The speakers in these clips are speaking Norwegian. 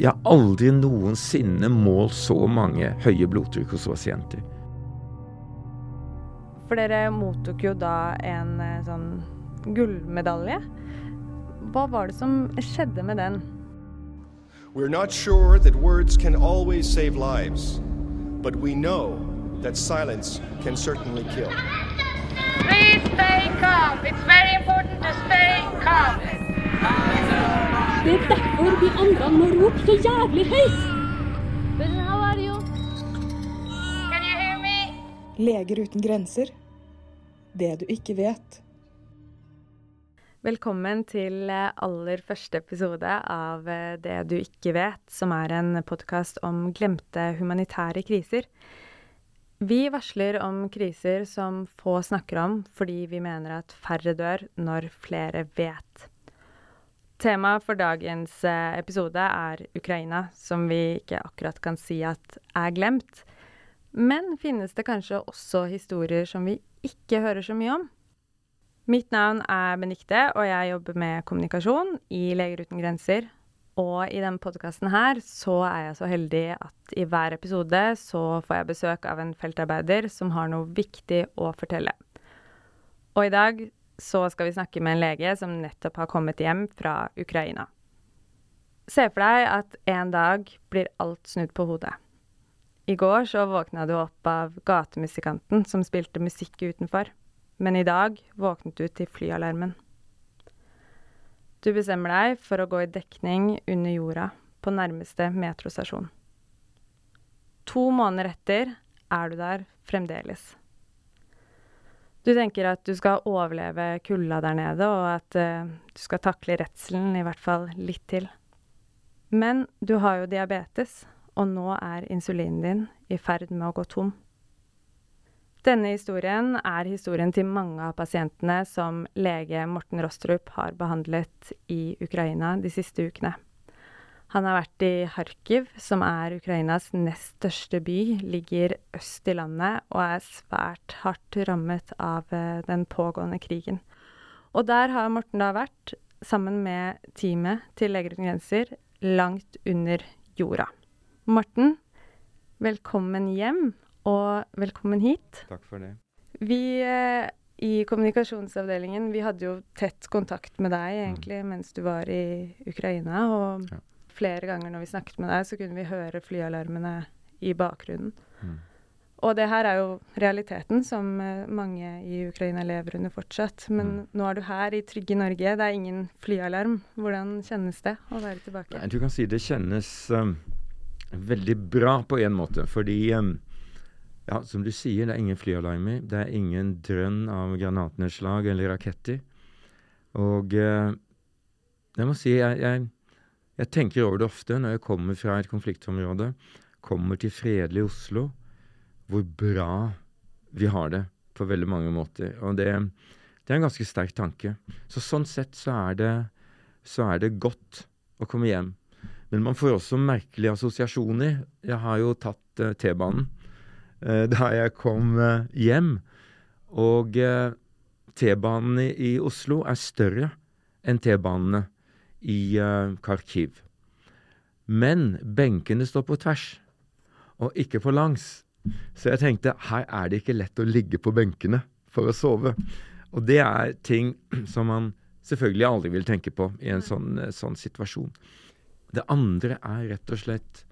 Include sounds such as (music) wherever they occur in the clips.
Jeg har aldri noensinne målt så mange høye blodtrykk hos pasienter. For dere mottok jo da en eh, sånn gullmedalje. Hva var det som skjedde med den? We're not sure that words can always save lives, but we know that silence can certainly kill. Please stay calm. It's very important to stay calm. Det er derfor vi andre må rope så jævlig høyt. Leger uten grenser. Det du ikke vet. Velkommen til eh, aller første episode av eh, Det du ikke vet, som er en podkast om glemte humanitære kriser. Vi varsler om kriser som få snakker om, fordi vi mener at færre dør når flere vet. Temaet for dagens eh, episode er Ukraina, som vi ikke akkurat kan si at er glemt. Men finnes det kanskje også historier som vi ikke hører så mye om? Mitt navn er Benikte, og jeg jobber med kommunikasjon i Leger uten grenser. Og i denne podkasten her så er jeg så heldig at i hver episode så får jeg besøk av en feltarbeider som har noe viktig å fortelle. Og i dag så skal vi snakke med en lege som nettopp har kommet hjem fra Ukraina. Se for deg at en dag blir alt snudd på hodet. I går så våkna du opp av gatemusikanten som spilte musikk utenfor men i dag våknet du til flyalarmen. Du bestemmer deg for å gå i dekning under jorda på nærmeste metrostasjon. To måneder etter er du der fremdeles. Du tenker at du skal overleve kulda der nede, og at uh, du skal takle redselen i hvert fall litt til. Men du har jo diabetes, og nå er insulinen din i ferd med å gå tom. Denne historien er historien til mange av pasientene som lege Morten Rostrup har behandlet i Ukraina de siste ukene. Han har vært i Kharkiv, som er Ukrainas nest største by, ligger øst i landet og er svært hardt rammet av eh, den pågående krigen. Og der har Morten da vært, sammen med teamet til Leger uten grenser, langt under jorda. Morten, velkommen hjem, og velkommen hit. Takk for det. Vi eh, i kommunikasjonsavdelingen vi hadde jo tett kontakt med deg egentlig mm. mens du var i Ukraina. Og ja. Flere ganger når vi snakket med deg, så kunne vi høre flyalarmene i bakgrunnen. Mm. Og det her er jo realiteten som uh, mange i Ukraina lever under fortsatt. Men mm. nå er du her i trygge Norge, det er ingen flyalarm. Hvordan kjennes det å være tilbake? Nei, du kan si det kjennes um, veldig bra på en måte. Fordi um, ja, som du sier, det er ingen flyalarmer. Det er ingen drønn av granatnedslag eller raketter. Og uh, jeg må si jeg, jeg, jeg, tenker over det ofte når jeg kommer fra et konfliktområde, kommer til fredelig Oslo, hvor bra vi har det på veldig mange måter. Og det, det er en ganske sterk tanke. Så sånn sett så er det, så er det godt å komme hjem. Men man får også merkelige assosiasjoner. Jeg har jo tatt uh, T-banen. uh, da jeg kom uh, hjem. Og T-banene i Oslo er større enn T-banene i Kharkiv. Men benkene står på tvers, og ikke på langs. Så jeg tenkte her er det ikke lett å ligge på benkene for å sove. Og det er ting (clears throat) som man selvfølgelig aldri vil tenke på i en sånn, sånn situasjon. Det andre er rett og slett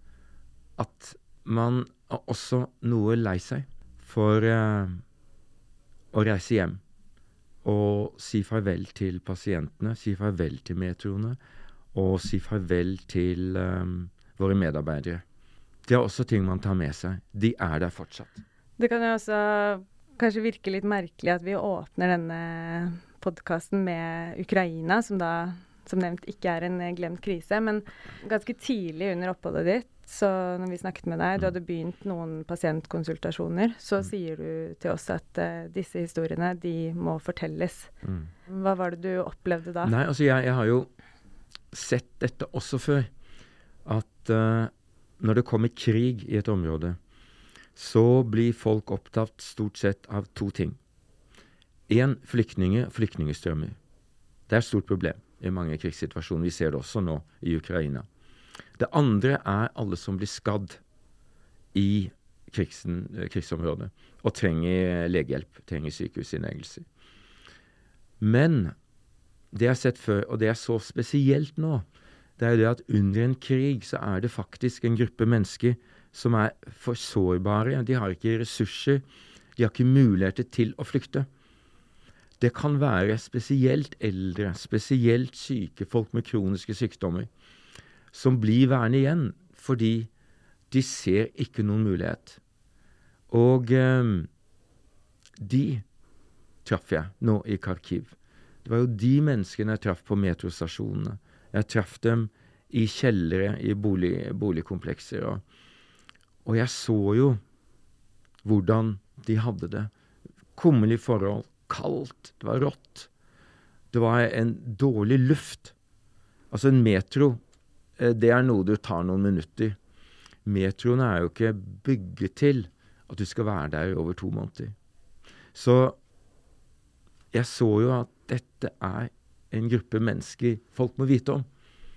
at man er også noe lei seg for uh, å reise hjem og si farvel til pasientene, si farvel til metroene og si farvel til um, våre medarbeidere. Det er også ting man tar med seg. De er der fortsatt. Det kan jo også kanskje virke litt merkelig at vi åpner denne podkasten med Ukraina, som da som nevnt ikke er en glemt krise. Men ganske tidlig under oppholdet ditt så når vi snakket med deg, du mm. hadde begynt noen pasientkonsultasjoner, så mm. sier du til oss at uh, disse historiene, de må fortelles. Mm. Hva var det du opplevde da? Nei, altså jeg, jeg har jo sett dette også før. At uh, når det kommer krig i et område, så blir folk opptatt stort sett av to ting. Én flyktninger og flyktningstrømmer. Det er et stort problem i mange krigssituasjoner. Vi ser det også nå i Ukraina. Det andre er alle som blir skadd i krigsen, krigsområdet og trenger legehjelp, trenger sykehusinnleggelser. Men det jeg har sett før, og det jeg så spesielt nå, det er jo det at under en krig så er det faktisk en gruppe mennesker som er for sårbare. De har ikke ressurser. De har ikke muligheter til å flykte. Det kan være spesielt eldre, spesielt syke folk med kroniske sykdommer, som blir værende igjen fordi de ser ikke noen mulighet. Og eh, de traff jeg nå i Kharkiv. Det var jo de menneskene jeg traff på metrostasjonene. Jeg traff dem i kjellere i bolig, boligkomplekser. Og, og jeg så jo hvordan de hadde det. Kummerlige forhold. Kaldt. Det var rått. Det var en dårlig luft. Altså, en metro, det er noe du tar noen minutter. Metroen er jo ikke bygget til at du skal være der over to måneder. Så jeg så jo at dette er en gruppe mennesker folk må vite om.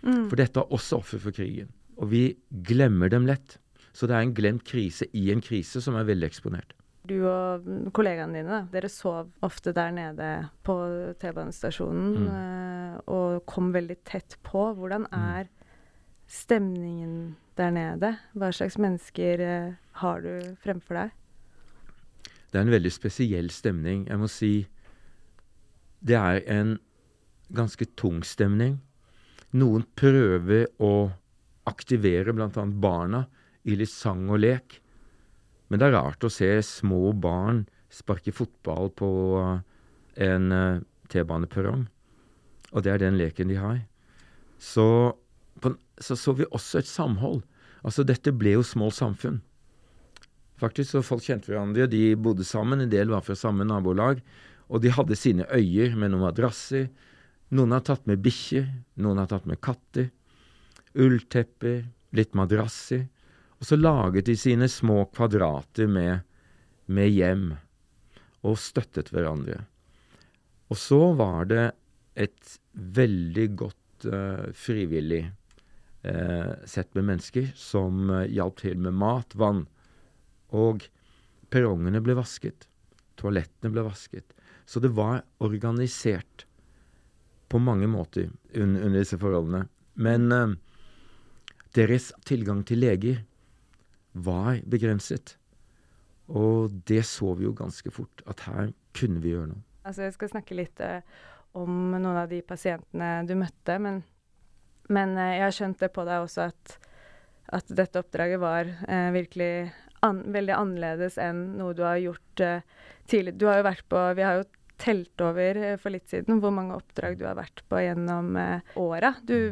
Mm. For dette er også offer for krigen. Og vi glemmer dem lett. Så det er en glemt krise i en krise som er veldig eksponert. Du og kollegaene dine, da, dere sov ofte der nede på T-banestasjonen Mm. eh, og kom veldig tett på. Hvordan er stemningen der nede? Hva slags mennesker eh, har du fremfor deg? Det er en veldig spesiell stemning. Jeg må si det er en ganske tung stemning. Noen prøver å aktivere bl.a. barna i litt sang og lek. Men det er rart å se små barn sparke fotball på en eh, T-baneperrong. Og det er den leken de har. Så på, så så vi også et samhold. Altså, dette ble jo små samfunn. Faktisk, så Folk kjente hverandre, de bodde sammen, en del var fra samme nabolag. Og de hadde sine øyer med noen madrasser. Noen har tatt med bikkjer, noen har tatt med katter. Ulltepper, litt madrasser. Og så laget de sine små kvadrater med, med hjem, og støttet hverandre. Og så var det et veldig godt uh, frivillig sett med mennesker som eh, hjalp til med mat, vann. Og perrongene ble vasket. Toalettene ble vasket. Så det var organisert på mange måter un under disse forholdene. Men eh, deres tilgang til leger var begrenset. Og det så vi jo ganske fort, at her kunne vi gjøre noe. Altså, jeg skal snakke litt eh, om noen av de pasientene du møtte, men, men eh, jeg har skjønt det på deg også at, at dette oppdraget var eh, virkelig an, veldig annerledes enn noe du har gjort eh, tidligere. Du har jo vært på Vi har jo telt over eh, for litt siden hvor mange oppdrag du har vært på gjennom eh, åra.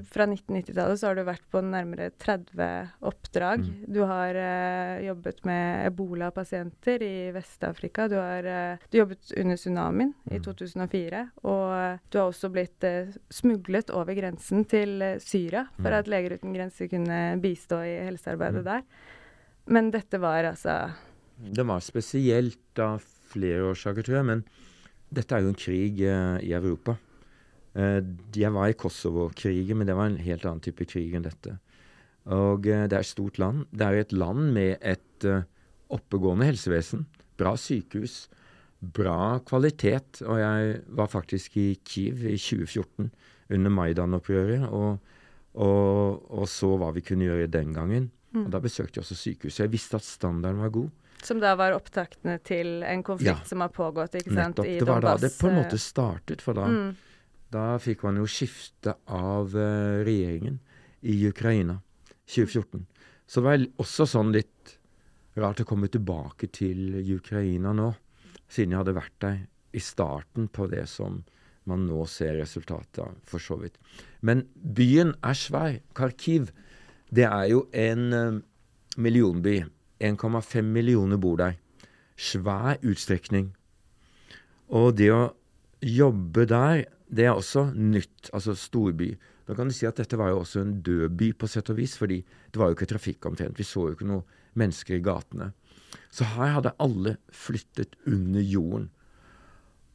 Fra 1990-tallet så har du vært på nærmere 30 oppdrag. Mm. Du har eh, jobbet med ebola-pasienter i Vest-Afrika. Du har eh, du jobbet under tsunamien i Mm. 2004. Og du har også blitt eh, smuglet over grensen til Syria for Mm. at Leger uten grenser kunne bistå i helsearbeidet Mm. der. Men dette var altså Det var spesielt av flere årsaker, tror jeg. Men dette er jo en krig eh, i Europa. Eh, jeg var i Kosovo-krigen, men det var en helt annen type krig enn dette. Og eh, det er et stort land. Det er et land med et oppegående helsevesen. Bra sykehus. Bra kvalitet. Og jeg var faktisk i Kiev i 2014 under Maidan-opprøret og, og, og så hva vi kunne gjøre den gangen. Mm. Og Da besøkte jeg også sykehuset. Jeg visste at standarden var god. Som da var opptaktene til en konflikt Ja. som har pågått, ikke sant, Nettopp. i Det var da det på en eh, måte startet, for da, mm, da fikk man jo skifte av uh, regjeringen i Ukraina 2014. Så det var også sånn litt rart å komme tilbake til Ukraina nå, siden jeg hadde vært der i starten på det som man nå ser resultatet av, for så vidt. Men byen er svær. Kharkiv, det er jo en uh, millionby. 1,5 millioner bor der. Svær utstrekning. Og det å jobbe der, det er også nytt. Altså storby. Da kan du si at dette var jo også en død by på sett og vis, fordi det var jo ikke trafikk omtrent. Vi så jo ikke noen mennesker i gatene. Så her hadde alle flyttet under jorden.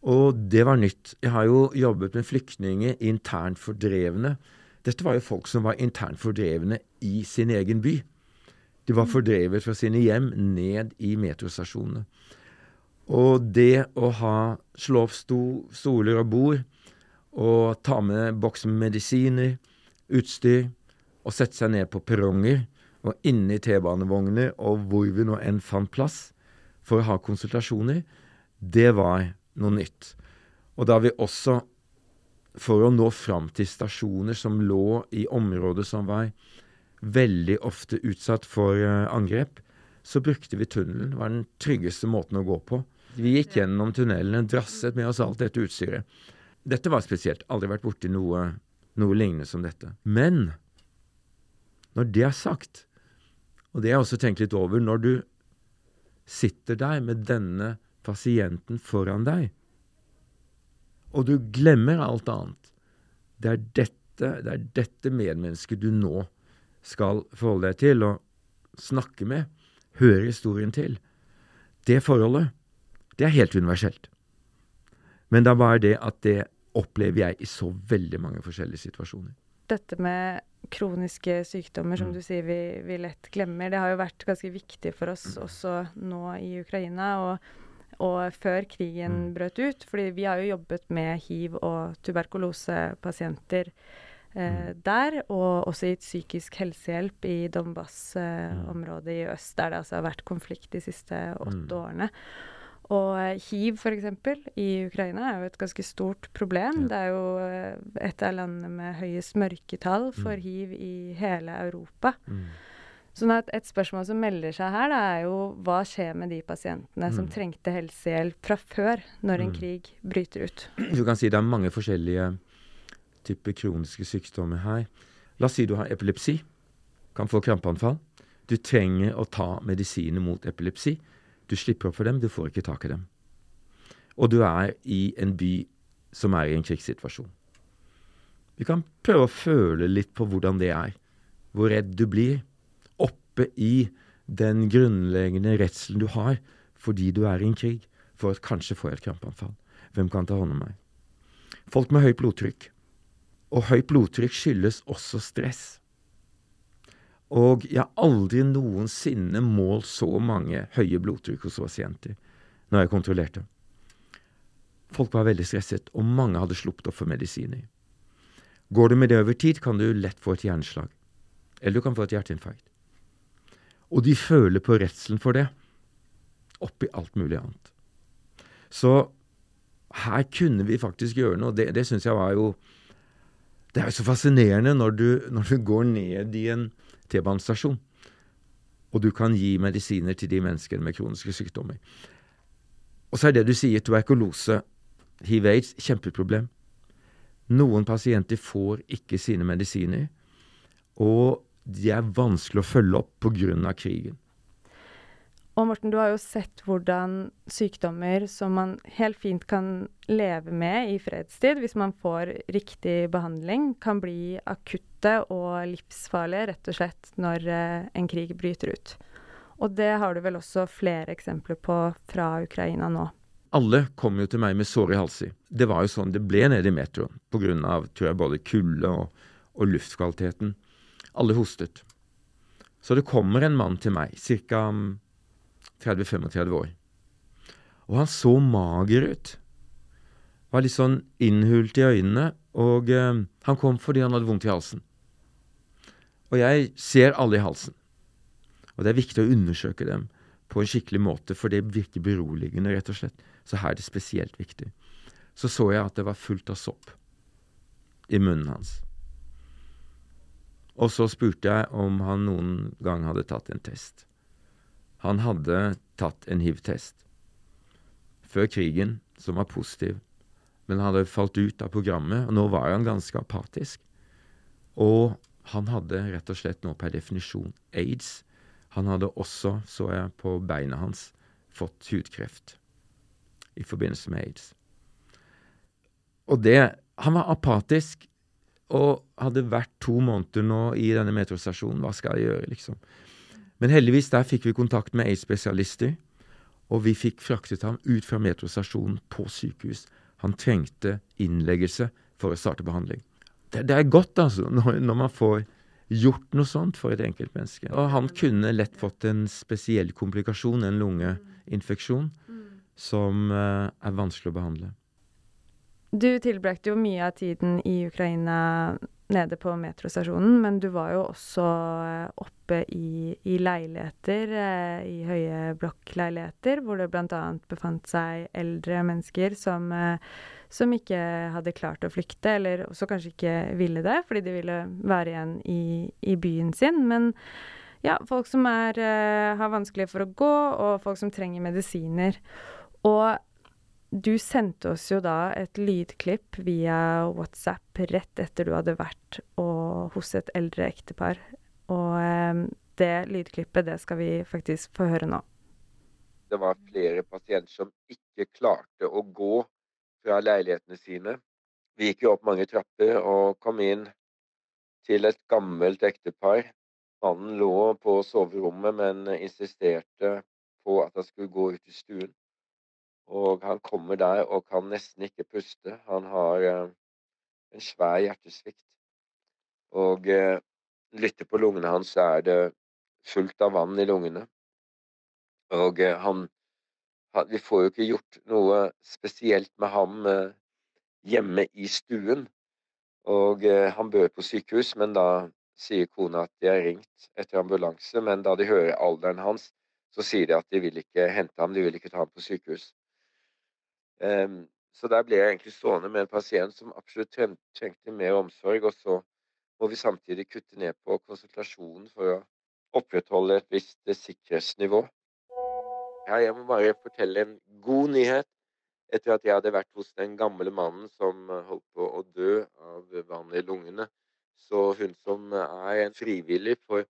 Og det var nytt. Jeg har jo jobbet med flyktninger, internt fordrevne, Dette var jo folk som var internt fordrevne i sin egen by. De var fordrevet fra sine hjem ned i metrostasjonene. Og det å ha slå opp sto, stoler og bord, og ta med boks med medisiner, utstyr, og sette seg ned på perronger og inne i T-banevogner og hvor vi nå enn fant plass for å ha konsultasjoner, det var noe nytt. Og da vi også, for å nå fram til stasjoner som lå i områder som var veldig ofte utsatt for uh, angrep, så brukte vi tunnelen. Det var den tryggeste måten å gå på. Vi gikk gjennom tunnelene, drasset med oss alt dette utstyret. Dette var spesielt. Aldri vært borti noe, noe lignende som dette. Men når det er sagt, og det har jeg også tenkt litt over Når du sitter der med denne pasienten foran deg, og du glemmer alt annet Det er dette, det er dette medmennesket du nå skal forholde deg til og snakke med, høre historien til. Det forholdet, det er helt universelt. Men det er bare det at det opplever jeg i så veldig mange forskjellige situasjoner. Dette med kroniske sykdommer, som Mm. du sier vi, vi lett glemmer, det har jo vært ganske viktig for oss også nå i Ukraina. og og før krigen Mm. brøt ut, fordi vi har jo jobbet med hiv- og tuberkulosepasienter Mm. Der, og også gitt psykisk helsehjelp i Donbas-området i øst, der det altså har vært konflikt de siste åtte Mm. årene. Og eh, hiv, f.eks., i Ukraina er jo et ganske stort problem. Ja. Det er jo eh, et av landene med høyest mørketall for Mm. hiv i hele Europa. Mm. Sånn at et spørsmål som melder seg her, da, er jo hva skjer med de pasientene som Mm. trengte helsehjelp fra før, når en Mm. krig bryter ut? Du kan si det er mange forskjellige typer kroniske sykdommer her. La oss si du har epilepsi. Kan få krampeanfall. Du trenger å ta medisiner mot epilepsi. Du slipper opp for dem, du får ikke tak i dem. Og du er i en by som er i en krigssituasjon. Vi kan prøve å føle litt på hvordan det er. Hvor redd du blir. Oppe i den grunnleggende redselen du har fordi du er i en krig, for å kanskje få et krampeanfall. Hvem kan ta hånd om meg? Folk med høyt blodtrykk. Og høyt blodtrykk skyldes også stress. Og jeg har aldri noensinne målt så mange høye blodtrykk hos pasienter når jeg kontrollerte. Folk var veldig stresset, og mange hadde sluppet opp for medisiner. Går du med det over tid, kan du lett få et hjerneslag. Eller du kan få et hjerteinfarkt. Og de føler på redselen for det, oppi alt mulig annet. Så her kunne vi faktisk gjøre noe. Det, det syns jeg var jo Det er jo så fascinerende når du, når du går ned i en T-banestasjon, og du kan gi medisiner til de menneskene med kroniske sykdommer. Og så er det du sier, tuberkulose, hiv-aids, kjempeproblem. Noen pasienter får ikke sine medisiner, og de er vanskelig å følge opp pga. krigen. Og Morten, du har jo sett hvordan sykdommer som man helt fint kan leve med i fredstid, hvis man får riktig behandling, kan bli akutte og livsfarlige rett og slett når eh, en krig bryter ut. Og det har du vel også flere eksempler på fra Ukraina nå. Alle kom jo til meg med såre halser. Det var jo sånn det ble nede i metroen, pga. både kulde og, og luftkvaliteten. Alle hostet. Så det kommer en mann til meg, ca. 30-35 år. Og han så mager ut. Var litt sånn innhult i øynene. Og eh, han kom fordi han hadde vondt i halsen. Og jeg ser alle i halsen. Og det er viktig å undersøke dem på en skikkelig måte, for det virker beroligende, rett og slett. Så her er det spesielt viktig. Så så jeg at det var fullt av sopp i munnen hans. Og så spurte jeg om han noen gang hadde tatt en test. Han hadde tatt en hiv-test før krigen, som var positiv, men han hadde falt ut av programmet, og nå var han ganske apatisk. Og han hadde rett og slett nå per definisjon aids. Han hadde også, så jeg på beina hans, fått hudkreft i forbindelse med aids. Og det Han var apatisk og hadde vært to måneder nå i denne metrostasjonen. Hva skal jeg gjøre, liksom? Men heldigvis, der fikk vi kontakt med aids-spesialister, og vi fikk fraktet ham ut fra metrostasjonen på sykehus. Han trengte innleggelse for å starte behandling. det, det er godt, altså, når, når man får gjort noe sånt for et enkeltmenneske. Og han kunne lett fått en spesiell komplikasjon, en lungeinfeksjon, som eh, er vanskelig å behandle. Du tilbrakte jo mye av tiden i Ukraina nede på metrostasjonen, men du var jo også eh, oppe i, i leiligheter, eh, i høye blokkleiligheter, hvor det bl.a. befant seg eldre mennesker som, eh, som ikke hadde klart å flykte, eller også kanskje ikke ville det, fordi de ville være igjen i, i byen sin. Men ja, folk som er, har vanskelig for å gå, og folk som trenger medisiner. Og du sendte oss jo da et lydklipp via WhatsApp rett etter du hadde vært og, hos et eldre ektepar. Og eh, det lydklippet, det skal vi faktisk få høre nå. Det var flere pasienter som ikke klarte å gå fra leilighetene sine. Vi gikk jo opp mange trapper og kom inn til et gammelt ektepar. Mannen lå på soverommet, men insisterte på at han skulle gå ut i stuen. Og han kommer der og kan nesten ikke puste. Han har eh, en svær hjertesvikt. Og eh, lytter på lungene hans, så er det fullt av vann i lungene. Og eh, han, Vi får jo ikke gjort noe spesielt med ham hjemme i stuen. Og han bør på sykehus, men da sier kona at de har ringt etter ambulanse. Men da de hører alderen hans, så sier de at de vil ikke hente ham, de vil ikke ta ham på sykehus. Um, så der ble jeg egentlig stående med en pasient som absolutt trengte mer omsorg. Og så må vi samtidig kutte ned på konsultasjonen for å opprettholde et visst eh, sikkerhetsnivå. Ja, jeg må bare fortelle en god nyhet. Etter at jeg hadde vært hos den gamle mannen som eh, holdt på å dø av vann i lungene, så hun som er en frivillig for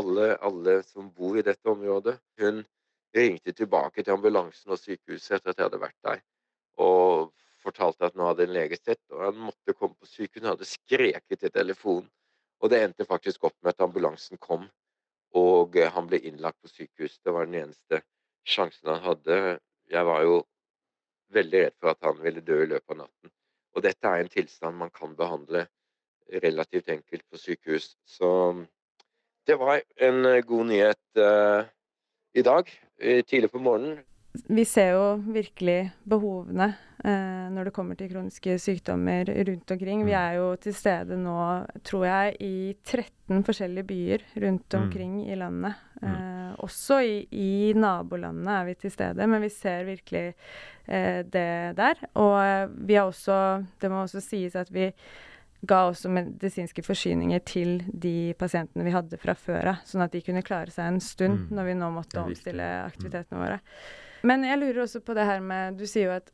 alle, alle som bor i dette området, hun ringte tilbake til ambulansen og sykehuset etter at jeg hadde vært der og fortalte at nå hadde en lege sett, og han måtte komme på sykehus. Han hadde skreket i telefonen. Og det endte faktisk opp med at ambulansen kom, og eh, han ble innlagt på sykehus. Det var den eneste sjansen han hadde. Jeg var jo veldig redd for at han ville dø i løpet av natten. Og dette er en tilstand man kan behandle relativt enkelt på sykehus. Så det var en eh, god nyhet uh, i dag, tidlig på morgenen vi ser jo virkelig behovene eh, når det kommer til kroniske sykdommer rundt omkring. Vi mm. er jo til stede nå, tror jeg, i 13 forskjellige byer rundt mm. omkring mm. i landet. Eh, også i, i, nabolandene er vi til stede, men vi ser virkelig eh, det der. Og eh, vi har også Det må også sies at vi ga også medisinske forsyninger til de pasientene vi hadde fra før av, sånn at de kunne klare seg en stund mm. når vi nå måtte omstille aktivitetene våre. Men jeg lurer også på det her med Du sier jo at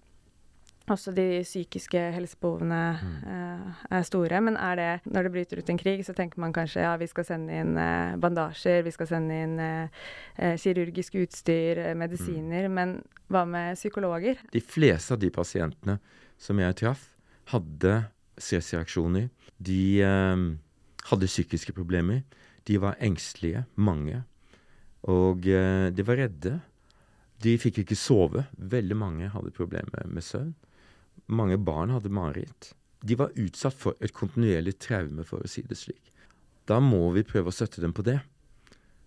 også de psykiske helsebehovene uh, er store. Men er det Når det bryter ut en krig, så tenker man kanskje ja, vi skal sende inn uh, bandasjer, vi skal sende inn uh, kirurgisk utstyr, medisiner. Mm. Men hva med psykologer? De fleste av de pasientene som jeg traff, hadde stressreaksjoner. De hadde psykiske problemer. De var engstelige, mange. Og de var redde. De fikk ikke sove. Veldig mange hadde problemer med søvn. Mange barn hadde mareritt. De var utsatt for et kontinuerlig traume, for å si det slik. Da må vi prøve å støtte dem på det.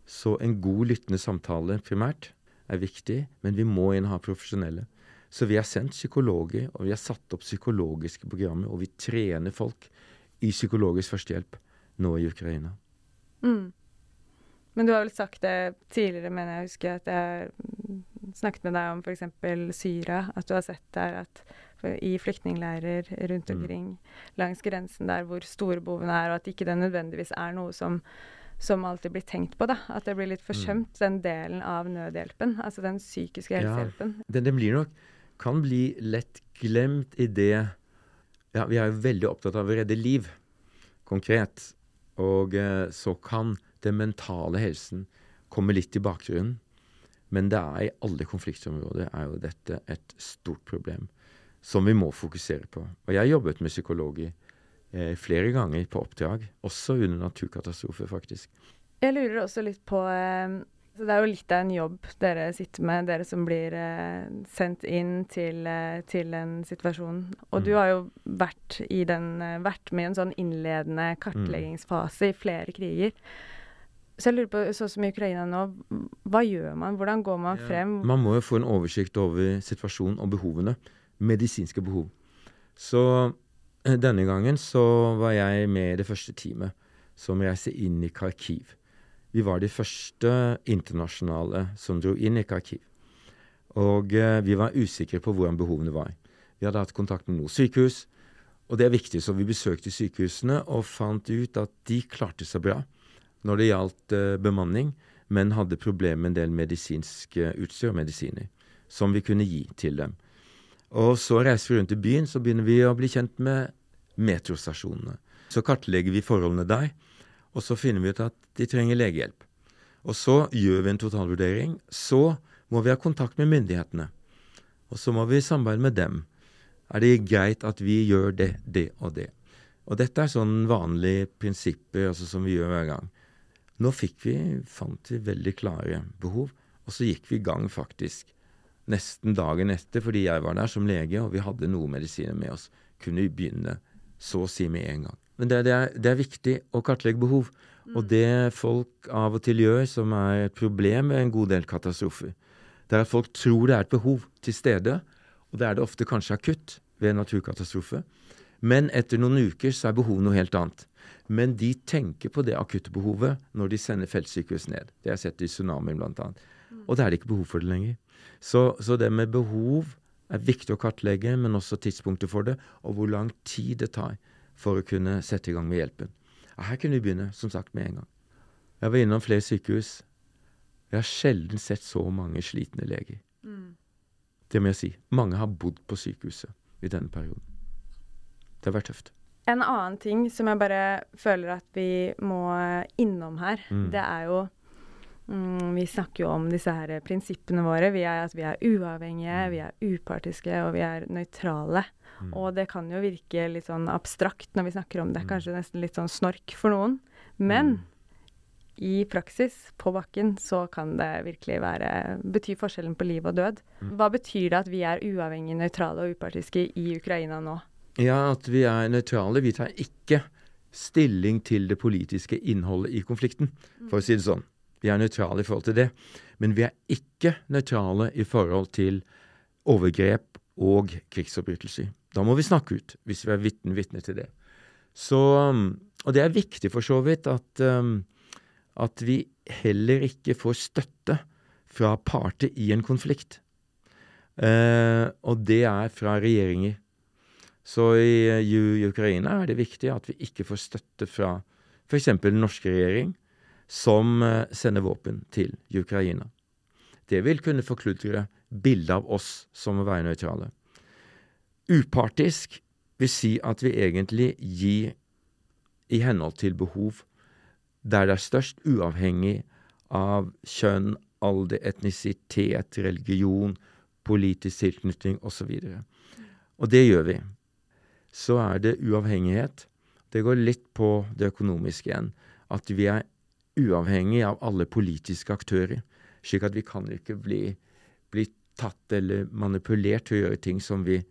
Så en god lyttende samtale primært er viktig, men vi må inn ha profesjonelle. Så vi har sendt psykologer, og vi har satt opp psykologiske programmer, og vi trener folk i psykologisk førstehjelp nå i Ukraina. Mm. Men du har vel sagt det tidligere, men jeg husker, at jeg snakket med deg om f.eks. Syria. At du har sett der at i flyktningleirer rundt mm. omkring mm. langs grensen der hvor store behovene er, og at ikke det nødvendigvis er noe som, som alltid blir tenkt på. da, At det blir litt forsømt, mm. den delen av nødhjelpen. Altså den psykiske helsehjelpen. Ja, den, den blir nok, kan bli lett glemt i det ja, Vi er jo veldig opptatt av å redde liv, konkret. Og eh, så kan den mentale helsen komme litt i bakgrunnen. Men det er i alle konfliktområder er jo dette et stort problem som vi må fokusere på. Og jeg har jobbet med psykologer eh, flere ganger på oppdrag, også under naturkatastrofer, faktisk. Jeg lurer også litt på eh, Så det er jo litt av en jobb dere sitter med, dere som blir eh, sendt inn til, eh, til, en situasjon. Og Mm. du har jo vært, i den, eh, vært med i en sånn innledende kartleggingsfase i flere kriger. Så jeg lurer på, sånn som i Ukraina nå, hva gjør man? Hvordan går man frem? Man må jo få en oversikt over situasjonen og behovene. Medisinske behov. Så eh, denne gangen så var jeg med i det første teamet som reiste inn i Kharkiv. Vi var de første internasjonale som dro inn i Kharkiv. Og eh, vi var usikre på hvordan behovene var. Vi hadde hatt kontakt med noen sykehus, og det er viktig, så vi besøkte sykehusene og fant ut at de klarte seg bra når det gjaldt eh, bemanning, men hadde problemer med en del medisinsk eh, utstyr og medisiner som vi kunne gi til dem. Og så reiser vi rundt i byen, så begynner vi å bli kjent med metrostasjonene. Så kartlegger vi forholdene der, og så finner vi ut at de trenger legehjelp. Og så gjør vi en totalvurdering. Så må vi ha kontakt med myndighetene. Og så må vi samarbeide med dem. Er det greit at vi gjør det, det og det? Og dette er sånn vanlige prinsipper altså som vi gjør hver gang. Nå fikk vi, fant vi veldig klare behov, og så gikk vi i gang faktisk nesten dagen etter, fordi jeg var der som lege og vi hadde noe medisiner med oss. Kunne vi begynne så å si med en gang. Men det, det, er, det er viktig å kartlegge behov. Og det folk av og til gjør, som er et problem ved en god del katastrofer, det er at folk tror det er et behov til stede, og det er det ofte kanskje akutt ved en naturkatastrofe. Men etter noen uker så er behovet noe helt annet. Men de tenker på det akutte behovet når de sender feltsykehus ned. Det har jeg sett i tsunamien bl.a. Og da er det ikke behov for det lenger. Så, så det med behov er viktig å kartlegge, men også tidspunktet for det, og hvor lang tid det tar for å kunne sette i gang med hjelpen. Her kunne vi begynne, som sagt, med en gang. Jeg var innom flere sykehus. Jeg har sjelden sett så mange slitne leger. Det må jeg si. Mange har bodd på sykehuset i denne perioden. Det har vært tøft. En annen ting som jeg bare føler at vi må innom her, Mm. det er jo mm, Vi snakker jo om disse her prinsippene våre. Vi er at vi er uavhengige, vi er upartiske, og vi er nøytrale. Og det kan jo virke litt sånn abstrakt når vi snakker om det. Kanskje nesten litt sånn snork for noen. Men i praksis, på bakken, så kan det virkelig være bety forskjellen på liv og død. Hva betyr det at vi er uavhengige, nøytrale og upartiske i Ukraina nå? Ja, at vi er nøytrale. Vi tar ikke stilling til det politiske innholdet i konflikten, for å si det sånn. Vi er nøytrale i forhold til det. Men vi er ikke nøytrale i forhold til overgrep og krigsforbrytelser. Da må vi snakke ut, hvis vi er vitne, vitne til det. Så, og det er viktig for så vidt at, um, at vi heller ikke får støtte fra parter i en konflikt. Eh, og det er fra regjeringer. Så i, eh, i Ukraina er det viktig at vi ikke får støtte fra f.eks. den norske regjering, som eh, sender våpen til Ukraina. Det vil kunne forkludre bildet av oss som å være nøytrale. Upartisk vil si at vi egentlig gir i henhold til behov, der det er størst, uavhengig av kjønn, alder, etnisitet, religion, politisk tilknytning osv. Og det gjør vi. Så er det uavhengighet. Det går litt på det økonomiske igjen. At vi er uavhengig av alle politiske aktører. Slik at vi kan ikke bli, bli tatt eller manipulert til å gjøre ting som vi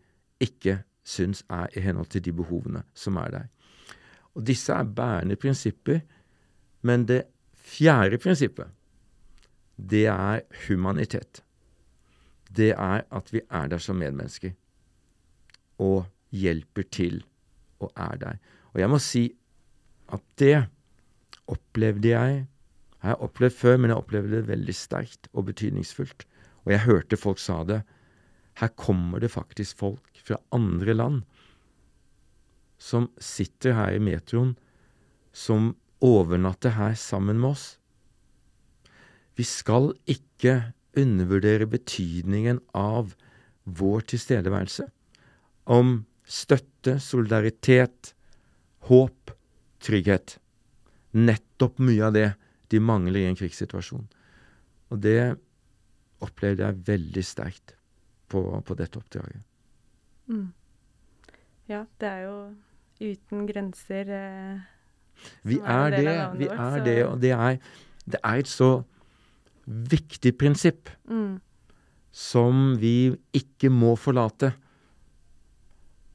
ikke syns er i henhold til de behovene som er der. Og disse er bærende prinsipper. Men det fjerde prinsippet, det er humanitet. Det er at vi er der som medmennesker og hjelper til og er der. Og jeg må si at det opplevde jeg Jeg har opplevd før, men jeg opplevde det veldig sterkt og betydningsfullt. Og jeg hørte folk sa det. Her kommer det faktisk folk fra andre land som sitter her i metroen, som overnatter her sammen med oss. Vi skal ikke undervurdere betydningen av vår tilstedeværelse. Om støtte, solidaritet, håp, trygghet. Nettopp mye av det de mangler i en krigssituasjon. Og det opplevde jeg veldig sterkt på, på dette oppdraget. Ja, det er jo uten grenser eh, Vi er er det, vi vårt, er så- det, og det er, det er et så viktig prinsipp Mm. som vi ikke må forlate,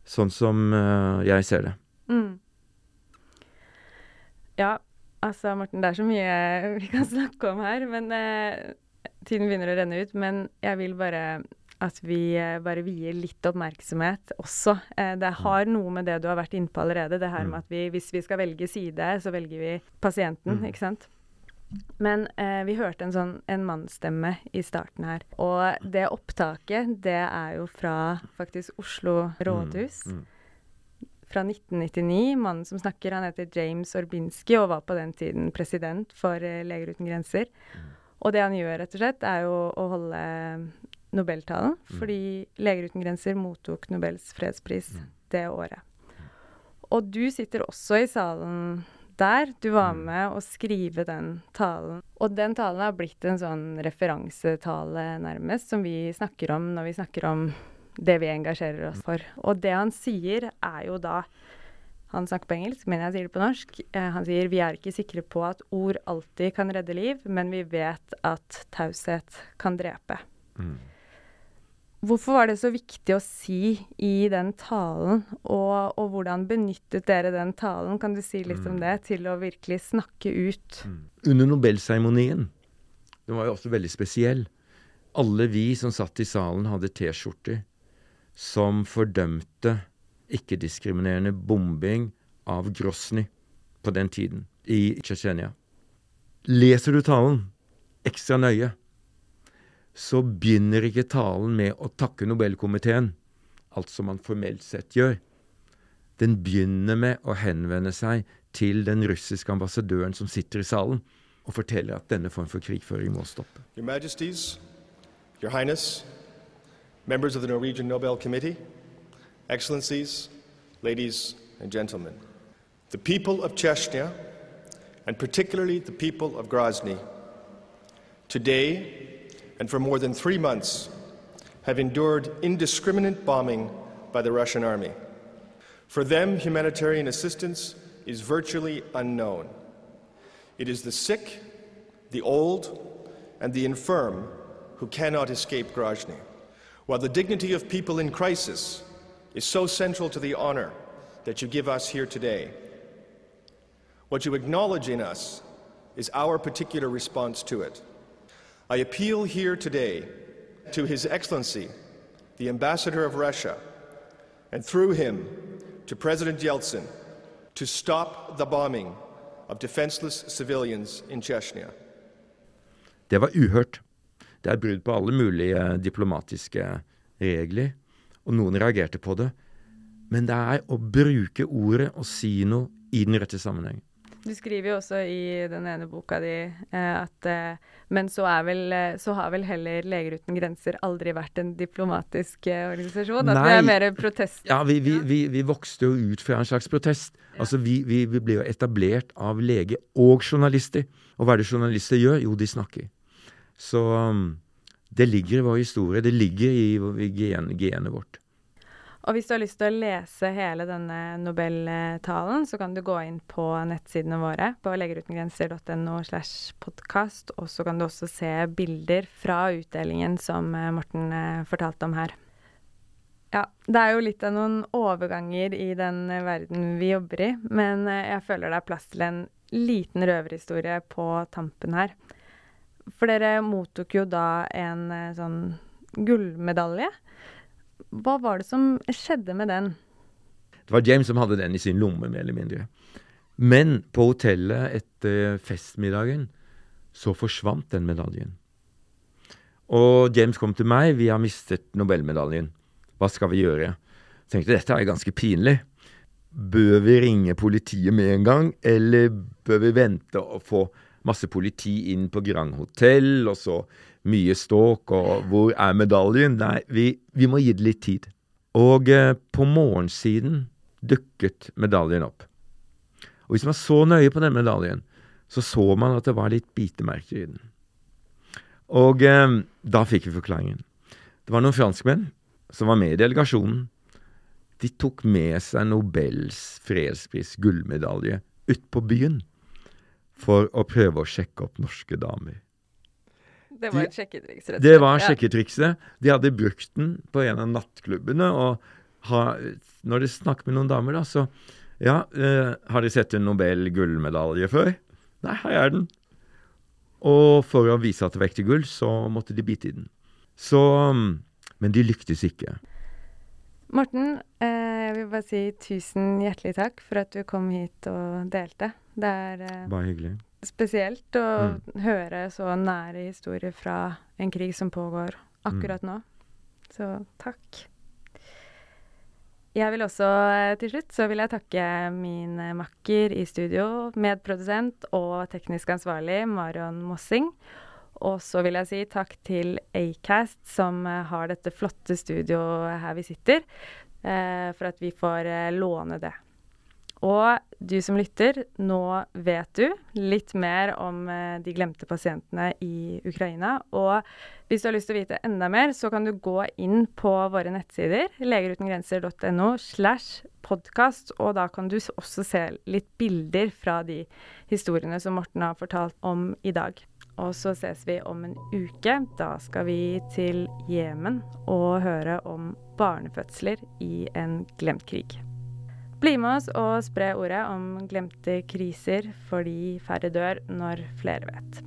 sånn som uh, jeg ser det. Mm. Ja, altså Morten, det er så mye vi kan snakke om her, men uh, tiden begynner å renne ut. Men jeg vil bare at vi uh, bare vier litt oppmerksomhet også. Uh, det har noe med det du har vært inne på allerede. Det her med at vi, hvis vi skal velge side, så velger vi pasienten, ikke sant. Men eh, vi hørte en sånn en mannsstemme i starten her. Og det opptaket, det er jo fra faktisk Oslo rådhus. mm. Fra 1999. Mannen som snakker, han heter James Orbinski og var på den tiden president for eh, Leger uten grenser. Og det han gjør, rett og slett, er jo å holde Nobeltalen. Fordi Leger uten grenser mottok Nobels fredspris det året. Og du sitter også i salen der. Du var med å skrive den talen. Og den talen har blitt en sånn referansetale, nærmest, som vi snakker om når vi snakker om det vi engasjerer oss for. Og det han sier, er jo da Han snakker på engelsk, men jeg sier det på norsk. Eh, han sier vi er ikke sikre på at ord alltid kan redde liv, men vi vet at taushet kan drepe. Hvorfor var det så viktig å si i den talen, og, og hvordan benyttet dere den talen, kan du si litt om det, til å virkelig snakke ut? Under Nobelseremonien, den var jo også veldig spesiell, alle vi som satt i salen hadde T-skjorter som fordømte ikke-diskriminerende bombing av Grosny på den tiden, i Tsjetsjenia. Leser du talen ekstra nøye, så begynner ikke talen med å takke Nobelkomiteen, alt som man formelt sett gjør. Den begynner med å henvende seg til den russiske ambassadøren som sitter i salen, og forteller at denne form for krigføring må stoppe. Your Majesties, Your Highness, members of the Norwegian Nobel Committee, Excellencies, ladies and gentlemen. The people of Chechnya, and particularly the people of Grozny, today and for more than three months have endured indiscriminate bombing by the Russian army. For them, humanitarian assistance is virtually unknown. It is the sick, the old, and the infirm who cannot escape Grozny. While the dignity of people in crisis is so central to the honor that you give us here today, what you acknowledge in us is our particular response to it. I appeal here today to His Excellency, the Ambassador of Russia, and through him to President Yeltsin to stop the bombing of defenseless civilians in Chechnya. Det var uhørt. Det er brudd på alle mulige diplomatiske regler, og noen reagerte på det. Men det er å bruke ordet og si noe i den rette sammenhengen. Du skriver jo også i den ene boka di eh, at eh, Men så, vel, eh, så har vel heller Leger uten grenser aldri vært en diplomatisk organisasjon? At det Nei. er mer protest? Ja, vi, vi, vi, vi vokste jo ut fra en slags protest. Altså, vi, vi, vi ble jo etablert av lege og journalister. Og hva er det journalister gjør? Jo, de snakker. Så um, det ligger i vår historie. Det ligger i, i gen, genet vårt. Og hvis du har lyst til å lese hele denne Nobeltalen, så kan du gå inn på nettsidene våre på legerutengrenser.no slash podkast, og så kan du også se bilder fra utdelingen som eh, Morten eh, fortalte om her. Ja, det er jo litt av noen overganger i den eh, verden vi jobber i, men jeg føler det er plass til en liten røverhistorie på tampen her. For dere mottok jo da en sånn gullmedalje. Hva var det som skjedde med den? Det var James som hadde den i sin lomme, mer eller mindre. Men på hotellet etter festmiddagen så forsvant den medaljen. Og James kom til meg. 'Vi har mistet Nobelmedaljen. Hva skal vi gjøre?' Jeg tenkte dette er ganske pinlig. Bør vi ringe politiet med en gang, eller bør vi vente og få masse politi inn på Grand Hotell, og så mye ståk, og hvor er medaljen? Nei, vi, vi må gi det litt tid. Og eh, på morgensiden dukket medaljen opp. Og hvis man så nøye på den medaljen, så så man at det var litt bitemerker i den. Og eh, da fikk vi forklaringen. Det var noen franskmenn som var med i delegasjonen. De tok med seg Nobels fredspris gullmedalje ut på byen for å prøve å sjekke opp norske damer. Det var De- et sjekketriks, rett og Det slett. var Ja. sjekketrikset. De hadde brukt den på en av nattklubbene. Og ha, når de snakket med noen damer, da, så Ja, eh, har de sett en Nobel gullmedalje før? Nei, her er den. Og for å vise at det var ekte gull, så måtte de bite i den. Så Men de lyktes ikke. Morten, eh, jeg vil bare si tusen hjertelig takk for at du kom hit og delte. Det er eh, Bare hyggelig. Spesielt å Mm. høre så nære historier fra en krig som pågår akkurat nå. Så takk. Jeg vil også eh, til slutt så vil jeg takke min eh, makker i studio, medprodusent og teknisk ansvarlig Marion Mossing. Og så vil jeg si takk til Acast, som eh, har dette flotte studioet her vi sitter, for at vi får låne det. Og du som lytter, nå vet du litt mer om eh, de glemte pasientene i Ukraina. Og hvis du har lyst til å vite enda mer, så kan du gå inn på våre nettsider, legerutengrenser.no slash podkast, og da kan du også se litt bilder fra de historiene som Morten har fortalt om i dag. Og så ses vi om en uke. Da skal vi til Jemen og høre om barnefødsler i en glemt krig. Bli med oss og spre ordet om glemte kriser, fordi færre dør når flere vet.